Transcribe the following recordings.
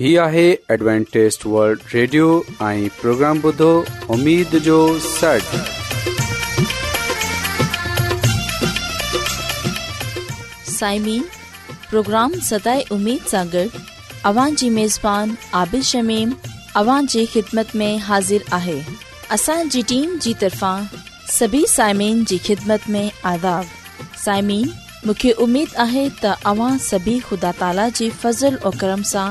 ہی آہے Adventist World Radio ائی programme بدھو امید جو سٹ سائمین پروگرام ستائے امید ساگر اوان جی میزبان عابد شمیم اوان جی خدمت میں حاضر آہے اساں جی ٹیم جی طرفان سبھی سائمین جی خدمت میں آداب سائمین مکھے امید آہے تہ اواں سبھی خدا تعالی جی فضل و کرم سے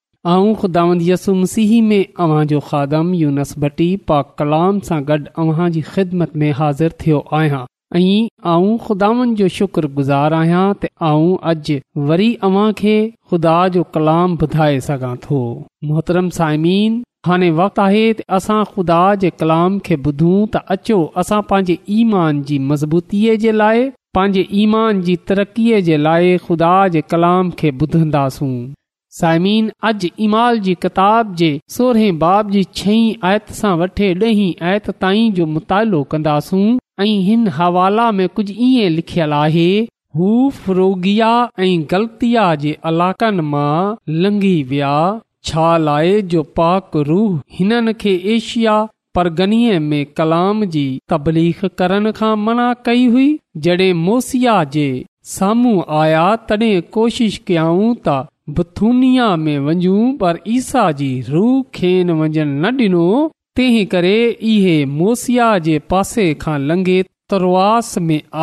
ऐं ख़ुदानि यसु मसीह में अव्हां जो खादम यूनस यूनसबटी पाक कलाम सां गॾु अव्हां जी ख़िदमत में हाज़िर थियो आहियां ऐं ख़ुदानि जो शुक्रगुज़ार आहियां त आऊं अॼु वरी अव्हां खे ख़ुदा जो कलाम ॿुधाए सघां थो मोहतरम साइमीन हाणे वक़्तु आहे असां ख़ुदा जे कलाम खे ॿुधूं त अचो असां पंहिंजे ईमान जी मज़बूतीअ जे लाइ पंहिंजे ईमान जी तरक़ीअ जे लाइ खुदा जे कलाम खे ॿुधंदासूं साइमिन अॼु इमाल जी किताब जे सोरहें बाब जी छहीं आयत सां वठे ॾहीं आयत ताईं जो मुतालो कंदासूं ऐं हिन हवाला में कुझु ईअं लिखियलु आहे हू ऐं ग़लतिया जे मां लंघी विया छा जो पाक रूह हिननि खे एशिया परगणीअ में कलाम जी तबलीख करण खां मना कई हुई जडे॒ मोसिया जे साम्हूं आया तड॒हिं कोशिश कयाऊं बथुनिया में वञू पर ईसा जी रूह खे न डि॒नो तंहिं करे इहे मोसिया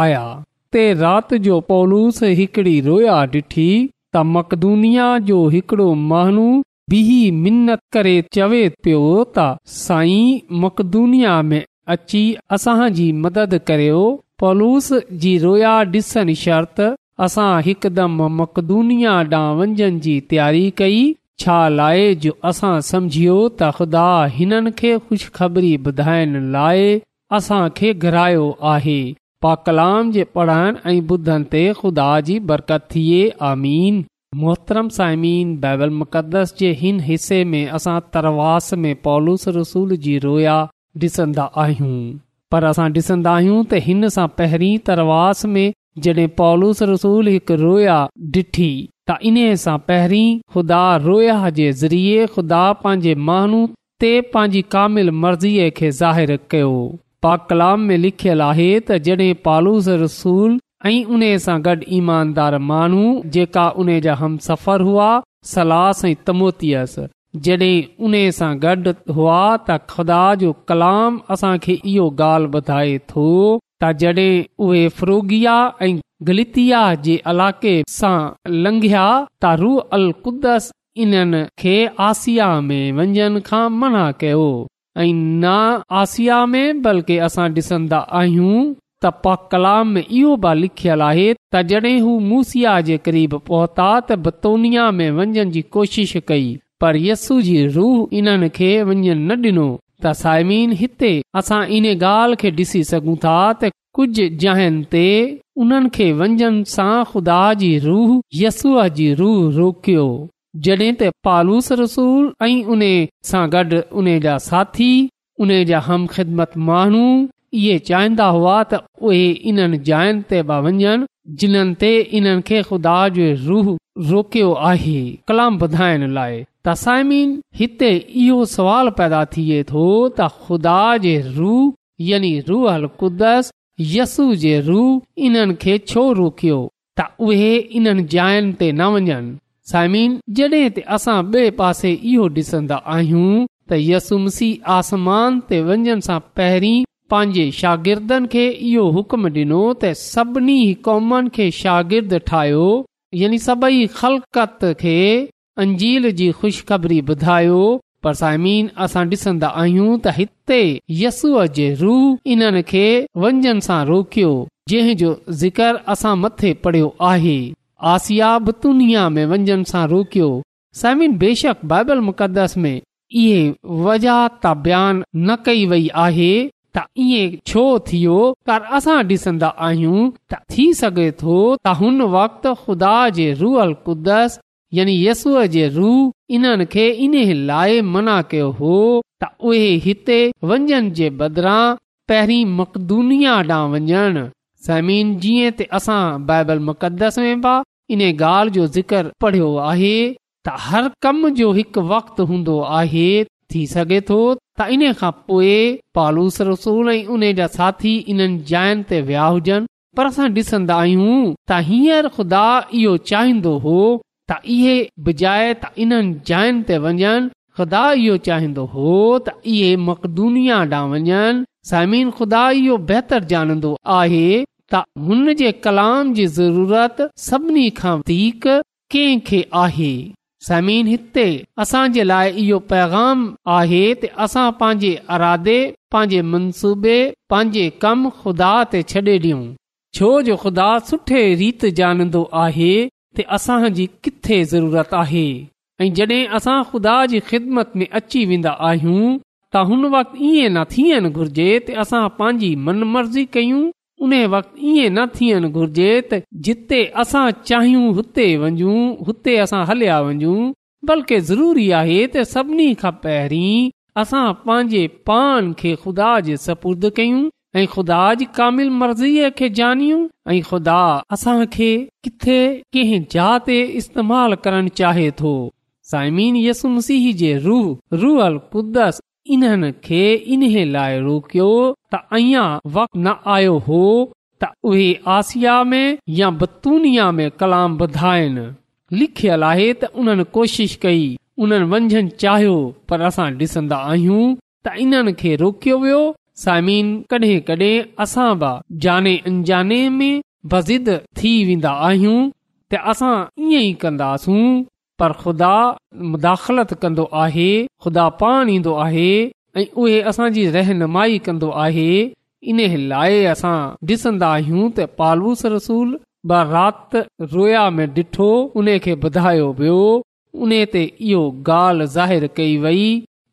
आया ते राति जो पौलूस हिकिड़ी रोया ॾिठी त मकदूनिया जो हिकिड़ो माण्हू ॿी मिनत करे चवे पियो त साईं मकदूनिया में अची असांजी मदद करियो पौलूस जी रोया ॾिसनि शर्त असां हिकदमि मक़दूनिया ॾां वंञनि जी तयारी कई छा लाइ जो असां समझियो त ख़ुदा हिननि खे ख़ुशख़बरी ख़बरी ॿुधाइण लाइ खे घरायो आहे पा कलाम जे पढ़ाइण ऐं ॿुधनि ते ख़ुदा जी बरकत थिए आमीन मोहतरम साइमीन बैबल मुक़दस जे हिन हिसे में असां तरवास में पॉलिस रसूल जी रोया ॾिसंदा आहियूं पर असां ॾिसंदा आहियूं त हिन सां पहिरीं तरवास में जॾहिं पालूस रसूल हिकु रोया ॾिठी त इन्हीअ सां पहिरीं खुदा रोया जे ज़रिए खुदा पंहिंजे माण्हू ते पंहिंजी कामिल मर्ज़ीअ खे ज़ाहिर कयो पा कलाम में लिखियलु आहे त जॾहिं पालूस रसूल ऐं उन सां गॾु ईमानदार माण्हू जेका उन जा हमसफर हुआ सलास ऐं तमोतीअसि जॾहिं उन सां गॾु हुआ त ख़ुदा जो कलाम असां खे इहो ॻाल्हि ॿुधाए थो त जडहिं फ्रोगिया ऐं गलितिया जे इलाके सां लंघया त रू अल कुदस इन्हनि खे आसिया में वञण खां मना कयो ऐं न आसिया में बल्कि असां डि॒सन्दा आहियूं त पा पलाम इहो बि लिखियल आहे त जड॒हिं हू मूसिया जे क़रीब पहुता त बतोनिया में वञण जी कोशिश कई पर यस्सू जी रूह इन्हनि खे वञन न डि॒नो त साइमीन हिते असां इन ॻाल्हि खे ॾिसी सघूं था त कुझु जायनि ते उन्हनि खे वञण सां खुदा जी रूह यसूह जी रूह रोकियो जड॒हिं त पालूस रसूल ऐं उन सां गॾु उन जा साथी उन जा हम ख़िदमत माण्हू इहे चाहिंदा हुआ त उहे इन्हनि जायुनि ते बि वञन जिन्हनि ते इन्हनि खे खुदा जो रूह रोकियो आहे कलाम ॿुधाइण लाइ त साइमिन हिते इहो सवाल पैदा थिए थो त ख़ुदा जे रूह यानी रूह हल क़ुदस यसू जे रूह इन्हनि खे छो रोकियो त उहे इन्हनि जायुनि ते न वञनि साइमीन जॾहिं त असां बे पासे इहो डि॒सन्दा आहियूं त यसु आसमान ते वञण सां पहिरीं पंहिंजे शागिर्दन खे इहो हुकम डि॒नो त सभिनी क़ौमनि खे शागिर्द ठाहियो यानी सभई ख़लकत खे अंजील जी ख़ुशख़बरी ख़बरी ॿुधायो पर साइमिन असां डि॒सन्दा आहियूं त हिते यसूअ जे रूह इन्हनि खे वञण सां रोकियो जंहिंजो ज़िक्र असां मथे पढ़ियो आहे आसिया बत दुनिया में वंजन सां रोकियो सायमिन बेशक बाइबल मुक़दस में इहे वजह त बयान न कई वई आहे त छो थियो पर असां ॾिसंदा आहियूं त थी सघे थो त हुन वक़्त ख़ुदा जे कुदस यानी यसूअ जे रूह इन खे इन लाइ मना कयो हो त उहे हिते वञण जे बदिरां पहिरीं मक़दुनिया ॾांहुं वञण ज़मीन जीअं असां बाइबल मुक़दस में पिया इन ॻाल्हि जो ज़िक्र पढ़ियो आहे त हर कम जो हिकु वक्त हूंदो आहे त इन खां पोइ पालूस रसूल ऐं उन जा साथी इन्हनि जायनि ते विया हुजनि पर असां डि॒सन्दा आहियूं त हींअर खुदा इहो चाहींदो हो त इहे बिजाए त इन्हनि ते वञनि ख़ुदा इहो चाहींदो हो त इहे मक़दुनिया ॾांहुं वञनि खुदा इहो बहितर जानंदो आहे त हुन जे कलाम जी ज़रूरत सभिनी खां वधीक कंहिंखे समीन हिते असां जे लाइ इहो पैगाम आहे त असां पंहिंजे अरादे पंहिंजे मनसूबे पंहिंजे कम ख़ुदा ते छॾे ॾियूं छो जो ख़ुदा सुठे रीत जानंदो आहे त असांजी किथे ज़रूरत आहे ऐं اسان असां ख़ुदा जी ख़िदमत में अची वेंदा आहियूं त हुन वक़्त थियणु त असां मन मर्ज़ी कयूं उन वक़्तु इएं न थियण घुर्जे त जिते असां चाहियूं हुते वञू हुते असां हलिया वञू बल्कि ज़रूरी आहे त सभिनी खां पहिरीं असां पंहिंजे पान खे ख़ुदा जे सपुर्द कयूं ऐं ख़ुदा जी कामिल मर्ज़ीअ खे जनियूं ऐं ख़ुदा असांखे किथे कंहिं जस्तेमाल करणु चाहे थो साइमीन यसु मसीह जे रूह रूहल कुदस इन्हनि खे इन लाइ रोकियो त अञां वक़्तु न आयो हो त उहे आसिया में या बतूनिया में कलाम ॿुधाइनि लिखियल आहे त उन्हनि कोशिशि कई उन्हनि वंझन चाहियो पर असां डि॒सन्दा आहियूं त इन्हनि खे रोकियो वियो समीन कडहिं कडहिं असां बि जाने में बज़िद थी वेंदा आहियूं त असां ईअं ई कंदासूं पर ख़ुदा मुदाख़लत कंदो आहे ख़ुदा पाण ऐं उहे रहनुमाई कंदो आहे इन लाइ असां ॾिसन्दा आहियूं त पालूस रसूल रात रोया में ॾिठो उन खे ॿुधायो वियो उन ते इहो ॻाल्हि कई वई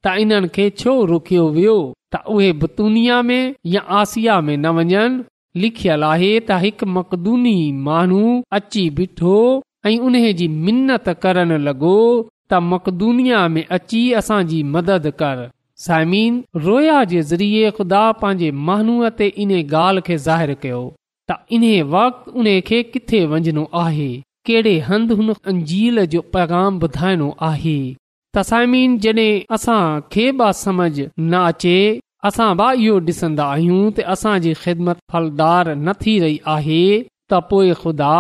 त इन्हनि खे छो रोकियो वियो त उहे बतूनिया में या आसिया में न वञनि लिखियल आहे त हिकु मकदूनी माण्हू अची बीठो ऐं उन जी मिनत करण लॻो त मक़दूनिया में अची असांजी मदद कर सायमीन रोया जे ज़रिए ख़ुदा पंहिंजे महानूअ ते इन ॻाल्हि खे ज़ाहिरु कयो त इन्हे वक़्तु उन खे किथे वञणो आहे कहिड़े हंधु हुन अंजील जो पैगाम ॿुधाइणो आहे त साइमन जॾहिं खे बि समझ न अचे असां बि इहो ॾिसंदा आहियूं त असांजी ख़िदमत फलदार न थी रही आहे त पोए ख़ुदा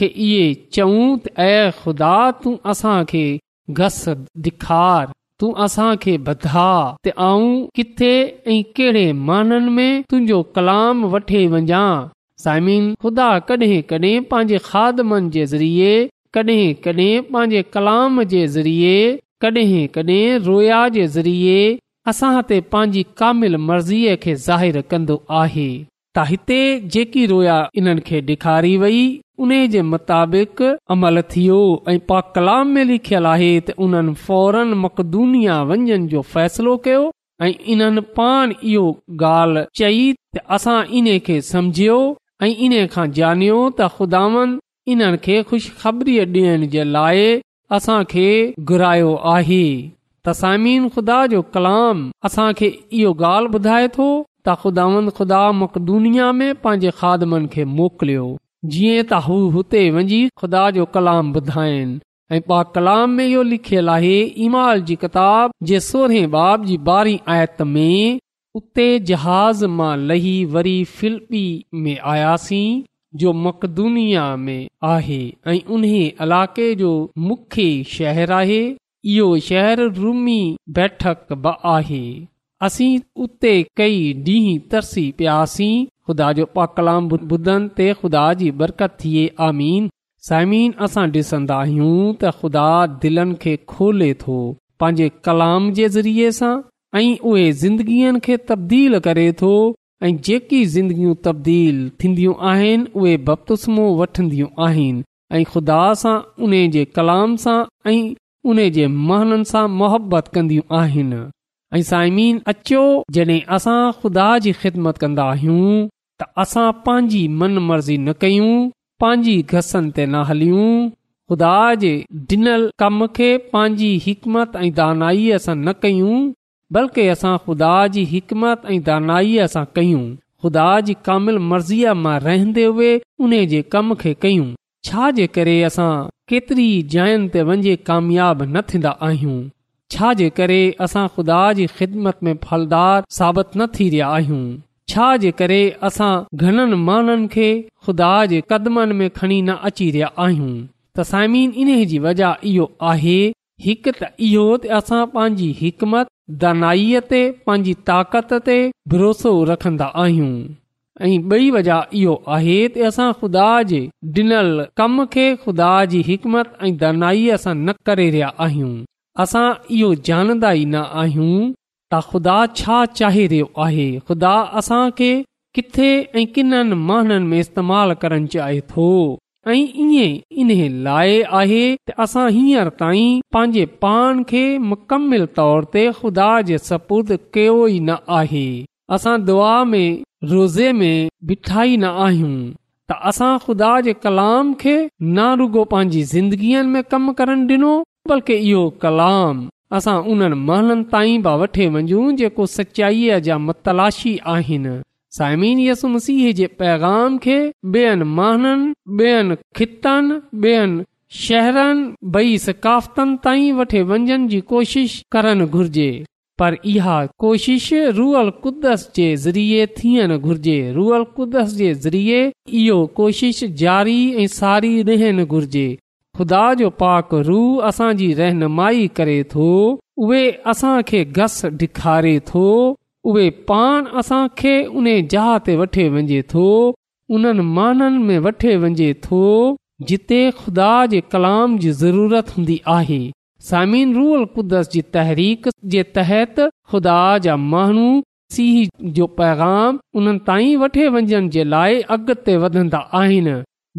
खे इहे चऊं त ऐं ख़ुदा तूं असांखे घस ॾेखार तूं असांखे बधा त आऊं किथे ऐं कहिड़े माननि में तुंहिंजो कलाम वठी वञा साइमिन ख़ुदा कडहिं कॾहिं पंहिंजे खाद मन जे ज़रिए कॾहिं कॾहिं पंहिंजे कलाम जे ज़रिए कॾहिं कॾहिं रोया जे ज़रिए असां ते पंहिंजी कामिल मर्ज़ीअ खे ज़ाहिर कन्दो आहे त हिते जेकी रोया इन्हनि खे डे॒खारी वेई उन्हे जे मुताबिक़ अमल थियो ऐ पा कलाम में लिखियलु आहे त उन्हनि फौरन मक़दूनिया वंजन जो फ़ैसिलो कयो ऐं इन्हनि पाण इहो ॻाल्हि चई त असां इन खे समझियो ऐं इन्हे खा ॼाणयो त ख़ुदान इन्हनि खे खु़शबरी डि॒यण जे लाइ असां खे घुरायो आहे तसामीन खुदा जो कलाम असां खे इहो ॻाल्हि ॿुधाए थो त ख़ुदावंद ख़ुदा मकदूनिया में पंहिंजे खादमनि खे मोकिलियो जीअं त हू हुते वञी खुदा जो कलाम ॿुधायोनि ऐं पा कलाम में इहो लिखियलु आहे ईमाल जी किताब जे सोरहें बाब जी ॿारहीं आयत में उते जहाज़ मां लही वरी फिल्पी में आयासीं जो मकदूनिया में आहे ऐं उन इलाइक़े जो मुख्य शहर आहे इहो शहर रूमी बैठक बि आहे असीं उते कई ॾींहुं तरसी पियासीं ख़ुदा जो पा कलाम ॿुधनि ते खु़दा जी बरकत थिए आमीन साइमीन असां ॾिसंदा आहियूं त ख़ुदा दिलनि खे खोले थो पंहिंजे कलाम जे ज़रिए सां ऐं उहे ज़िंदगीअ खे तब्दील करे थो ऐं जेकी ज़िंदगियूं तब्दील थींदियूं आहिनि उहे बपतूस्मो वठंदियूं आहिनि ख़ुदा सां उन कलाम सां ऐं उन जे महननि सां कंदियूं ऐं साइमीन अचो जॾहिं असां ख़ुदा जी ख़िदमत कंदा आहियूं त असां पंहिंजी मन मर्ज़ी न कयूं पंहिंजी घसनि ते न हलियूं ख़ुदा जे ॾिनल कम खे पंहिंजी हिकमत ऐं दानाई सां न कयूं बल्कि असां ख़ुदा जी हिकमत ऐं दानाईअ सां कयूं ख़ुदा जी कामिल मर्ज़ीअ मां रहंदे हुए उन जे कम खे कयूं छा जे करे असां केतिरी जायनि ते वञी कामियाब न थींदा आहियूं छा जे करे असां ख़ुदा जी ख़िदमत में फलदार साबित न थी रहिया आहियूं छा जे करे असां घणनि माण्हुनि खे ख़ुदा जे क़दमनि में खणी न अची रहिया आहियूं तसाइमीन इन जी वजह इहो आहे हिक त इहो त असां पंहिंजी हिकमत दानाईअ ते पंहिंजी ताक़त ते भरोसो रखंदा आहियूं ऐं वजह इहो आहे त ख़ुदा जे ॾिनल कम खे ख़ुदा जी हिकमत ऐं दानाईअ सां न करे रहिया आहियूं असां इहो जानंदा ई न आहियूं त ख़ुदा छा चाहे रहियो आहे ख़ुदा असां के किथे ऐं किननि महननि में इस्तेमाल करण चाहे थो ऐं ईअं इन लाइ आहे त असां हींअर ताईं पंहिंजे पाण खे मुकमिल ते खुदा जे सपुर्द कयो ई न आहे असां दुआ में रोज़े में बिठा ई न आहियूं त असां ख़ुदा जे कलाम खे ना रुगो पंहिंजी ज़िंदगीअ में कम बल्कि इहो कलाम असां उन्हनि महननि ताईं बि वठे वञू जेको सचाईअ जा मतलाशी आहिनि साइमिनसीह जे पैगाम खे बियनि महननि ॿियनि ख़ितनि ॿियनि शहरनि बई सकाफ़तनि ताईं वठे वञनि जी कोशिश करणु घुर्जे पर इहा कोशिश रूअल कुदस जे ज़रिए थियण घुर्जे रूअल कुदस जे ज़रिए इहो कोशिश जारी ऐं सारी रहणु घुर्जे ख़ुदा जो पाक रू असांजी रहनुमाई करे थो उहे असांखे घस ॾेखारे थो उहे पाण असांखे उन जहा ते वठे वञे थो उन्हनि माननि में वठे वञे थो जिते ख़ुदा जे कलाम जी ज़रूरत हूंदी आहे सामिन रूअल कुदस जी तहरीक जे तहत ख़ुदा जा माण्हू सी जो पैगाम उन्हनि ताईं वठे वञण जे लाइ अॻिते वधंदा आहिनि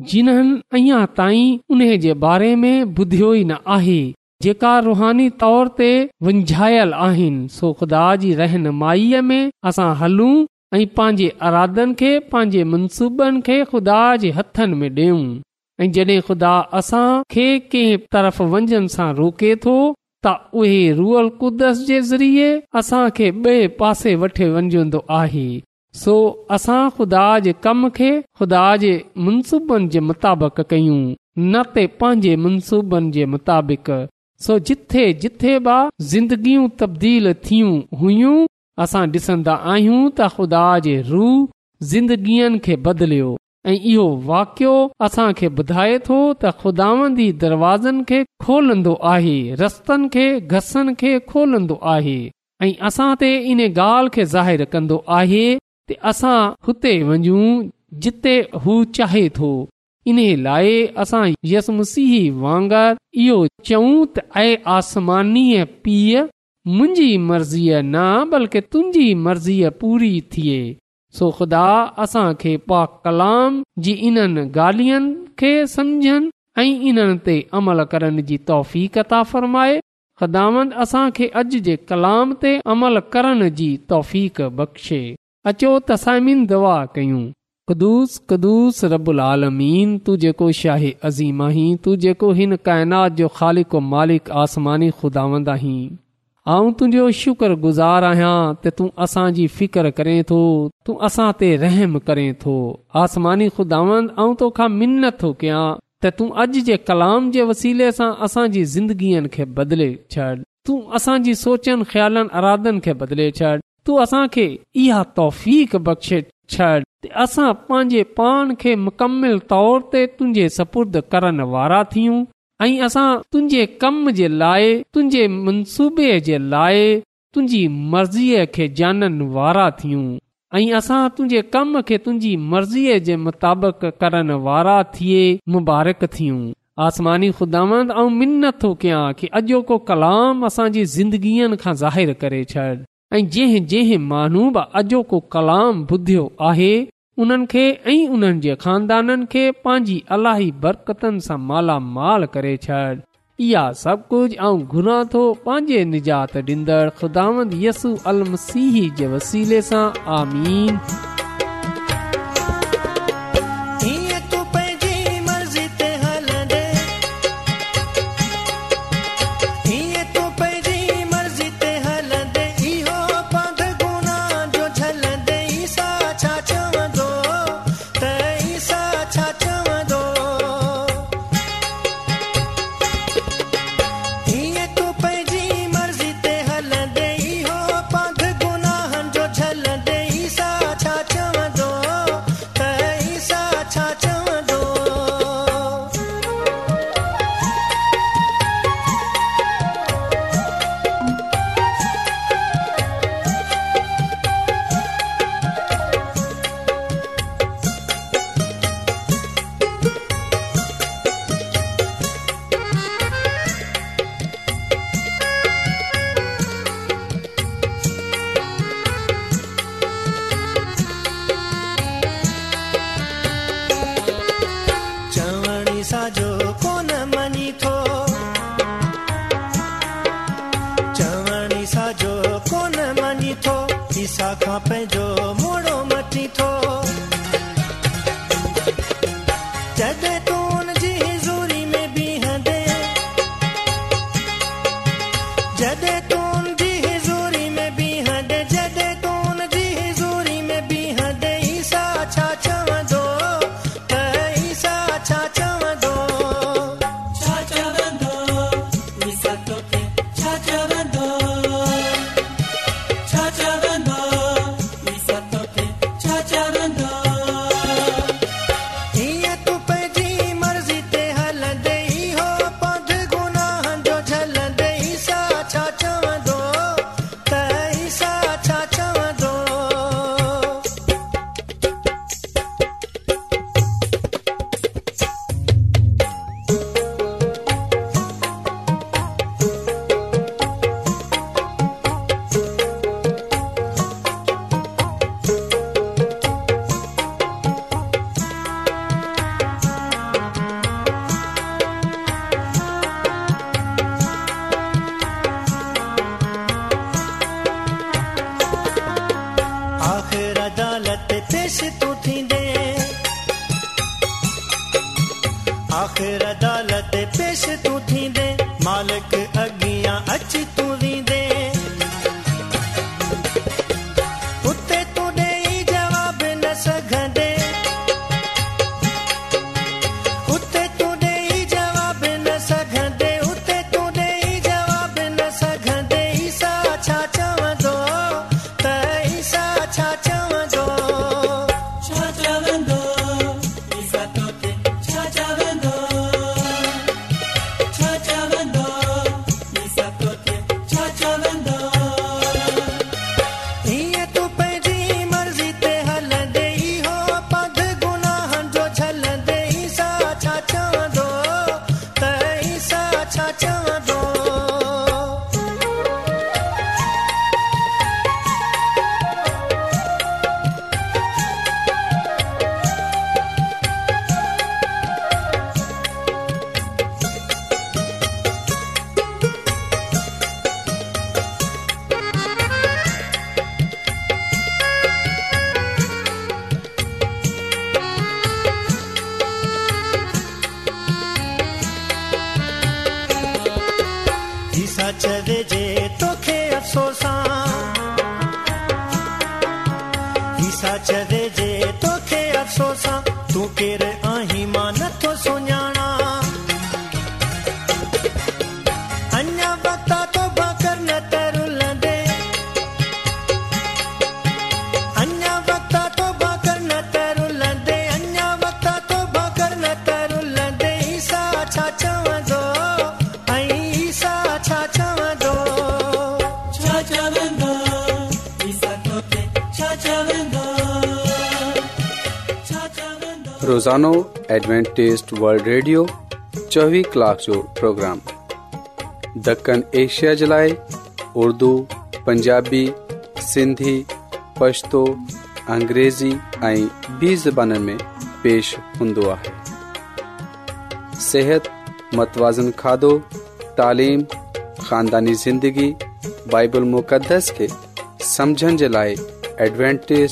जिन्हनि अञा ताईं उन जे बारे में ॿुधियो ई न आहे जेका रुहानी तौर ते वंञायलु आहिनि सो ख़ुदा जी रहनुमाईअ में असां हलूं ऐं पंहिंजे अरादनि खे पंहिंजे मनसूबनि खे खुदा जे हथनि में डि॒यूं ऐं जड॒हिं ख़ुदा असां खे कंहिं तरफ़ वंझन सां रोके थो त उहे रुअल क़ुद्दस जे ज़रिये असां खे ॿिए पासे वठी वञजंदो आहे सो असां खुदा जे कम खे खुदा जे मुनसूबनि जे मुताबिक़ कयूं न त पंहिंजे मनसूबनि जे मुताबिक़ सो जिथे जिथे बि ज़िंदगियूं तब्दील थियूं हुयूं असां ॾिसंदा आहियूं त ख़ुदा जे रू जिंदगियुनि खे बदिलियो ऐं इहो वाकियो असां ॿुधाए थो त दरवाज़न खे खोलंदो आहे रस्तनि खे घसनि खे खोलंदो आहे ऐं असां ते इन ॻाल्हि खे ज़ाहिरु कंदो ते असां हुते वञूं जिते हू चाहे थो इन लाइ असां यस्मसीह वांगर इहो चऊं त ऐं आसमानीअ पीउ मुंहिंजी मर्ज़ीअ न बल्कि तुंहिंजी मर्ज़ीअ पूरी थिए सो ख़ुदा सोखदा असांखे पा कलाम जी इन्हनि गाल्हिनि खे समुझनि ऐं इन्हनि ते अमल करण जी फ़रमाए फर्माए ख़ुदान असांखे अॼु जे कलाम ते अमल करण जी तौफ़ बख़्शे अचो तसाइमीन दुआ कयूं ख़ुदिस कुदुस रबुल आलमीन तूं जेको शाहे अज़ीम आहीं तूं जेको हिन काइनात जो ख़ालिक मालिक आसमानी खुदावंद आहीं आऊं तुंहिंजो शुक्रगुज़ार आहियां त तूं असांजी फिकर करे थो तूं असां ते रहम करें थो आसमानी खुदावंद ऐं तोखा मिन थो कयां त तूं अॼु जे कलाम जे वसीले सां असांजी ज़िंदगीअ खे बदिले छॾ तूं असांजी सोचनि ख्यालनि अरादनि खे बदिले छॾ तू असांखे इहा तौफ़ बख़्शे छॾ असां पंहिंजे पाण खे मुकमिल तौर ते तुंहिंजे सपुर्द करण वारा थियूं ऐं असां तुंहिंजे कम जे लाइ तुंहिंजे मनसूबे जे लाइ तुंहिंजी मर्ज़ीअ खे जानन वारा थियूं ऐं असां तुंहिंजे कम खे तुंहिंजी मर्ज़ीअ जे मुताबिक़ करण वारा थिए मुबारक थियूं आसमानी ख़ुदांद मिन थो कयां कि अॼोको कलाम असांजी ज़िंदगीअ खां ज़ाहिरु करे छॾ ऐं जंहिं जंहिं माण्हू बि अॼोको कलाम ॿुधियो आहे उन्हनि खे ऐं उन्हनि जे खानदाननि खे पंहिंजी अलाही बरकतनि सां मालामाल करे छॾ इहा सभु कुझु ऐं घुरा थो पंहिंजे निजात ख़ुदा जे वसीले सां आमीन ज़ोनो एडवेंटेज़ वल्ड रेडियो चोवीह کلاک جو پروگرام دکن ایشیا جلائے اردو پنجابی سندھی پشتو पछतो अंग्रेज़ी ऐं ॿी میں پیش पेश हूंदो متوازن सिहत मतवाज़न खाधो زندگی ख़ानदानी ज़िंदगी बाइबल मुक़दस खे समुझण जे लाइ एडवेंटेज़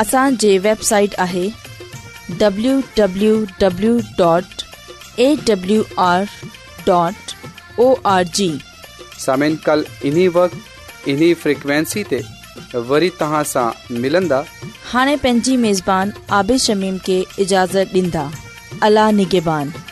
असांजे वेबसाइट आहे हाणे पंहिंजी عابد आबिशमीम खे اجازت ॾींदा अला निगिबान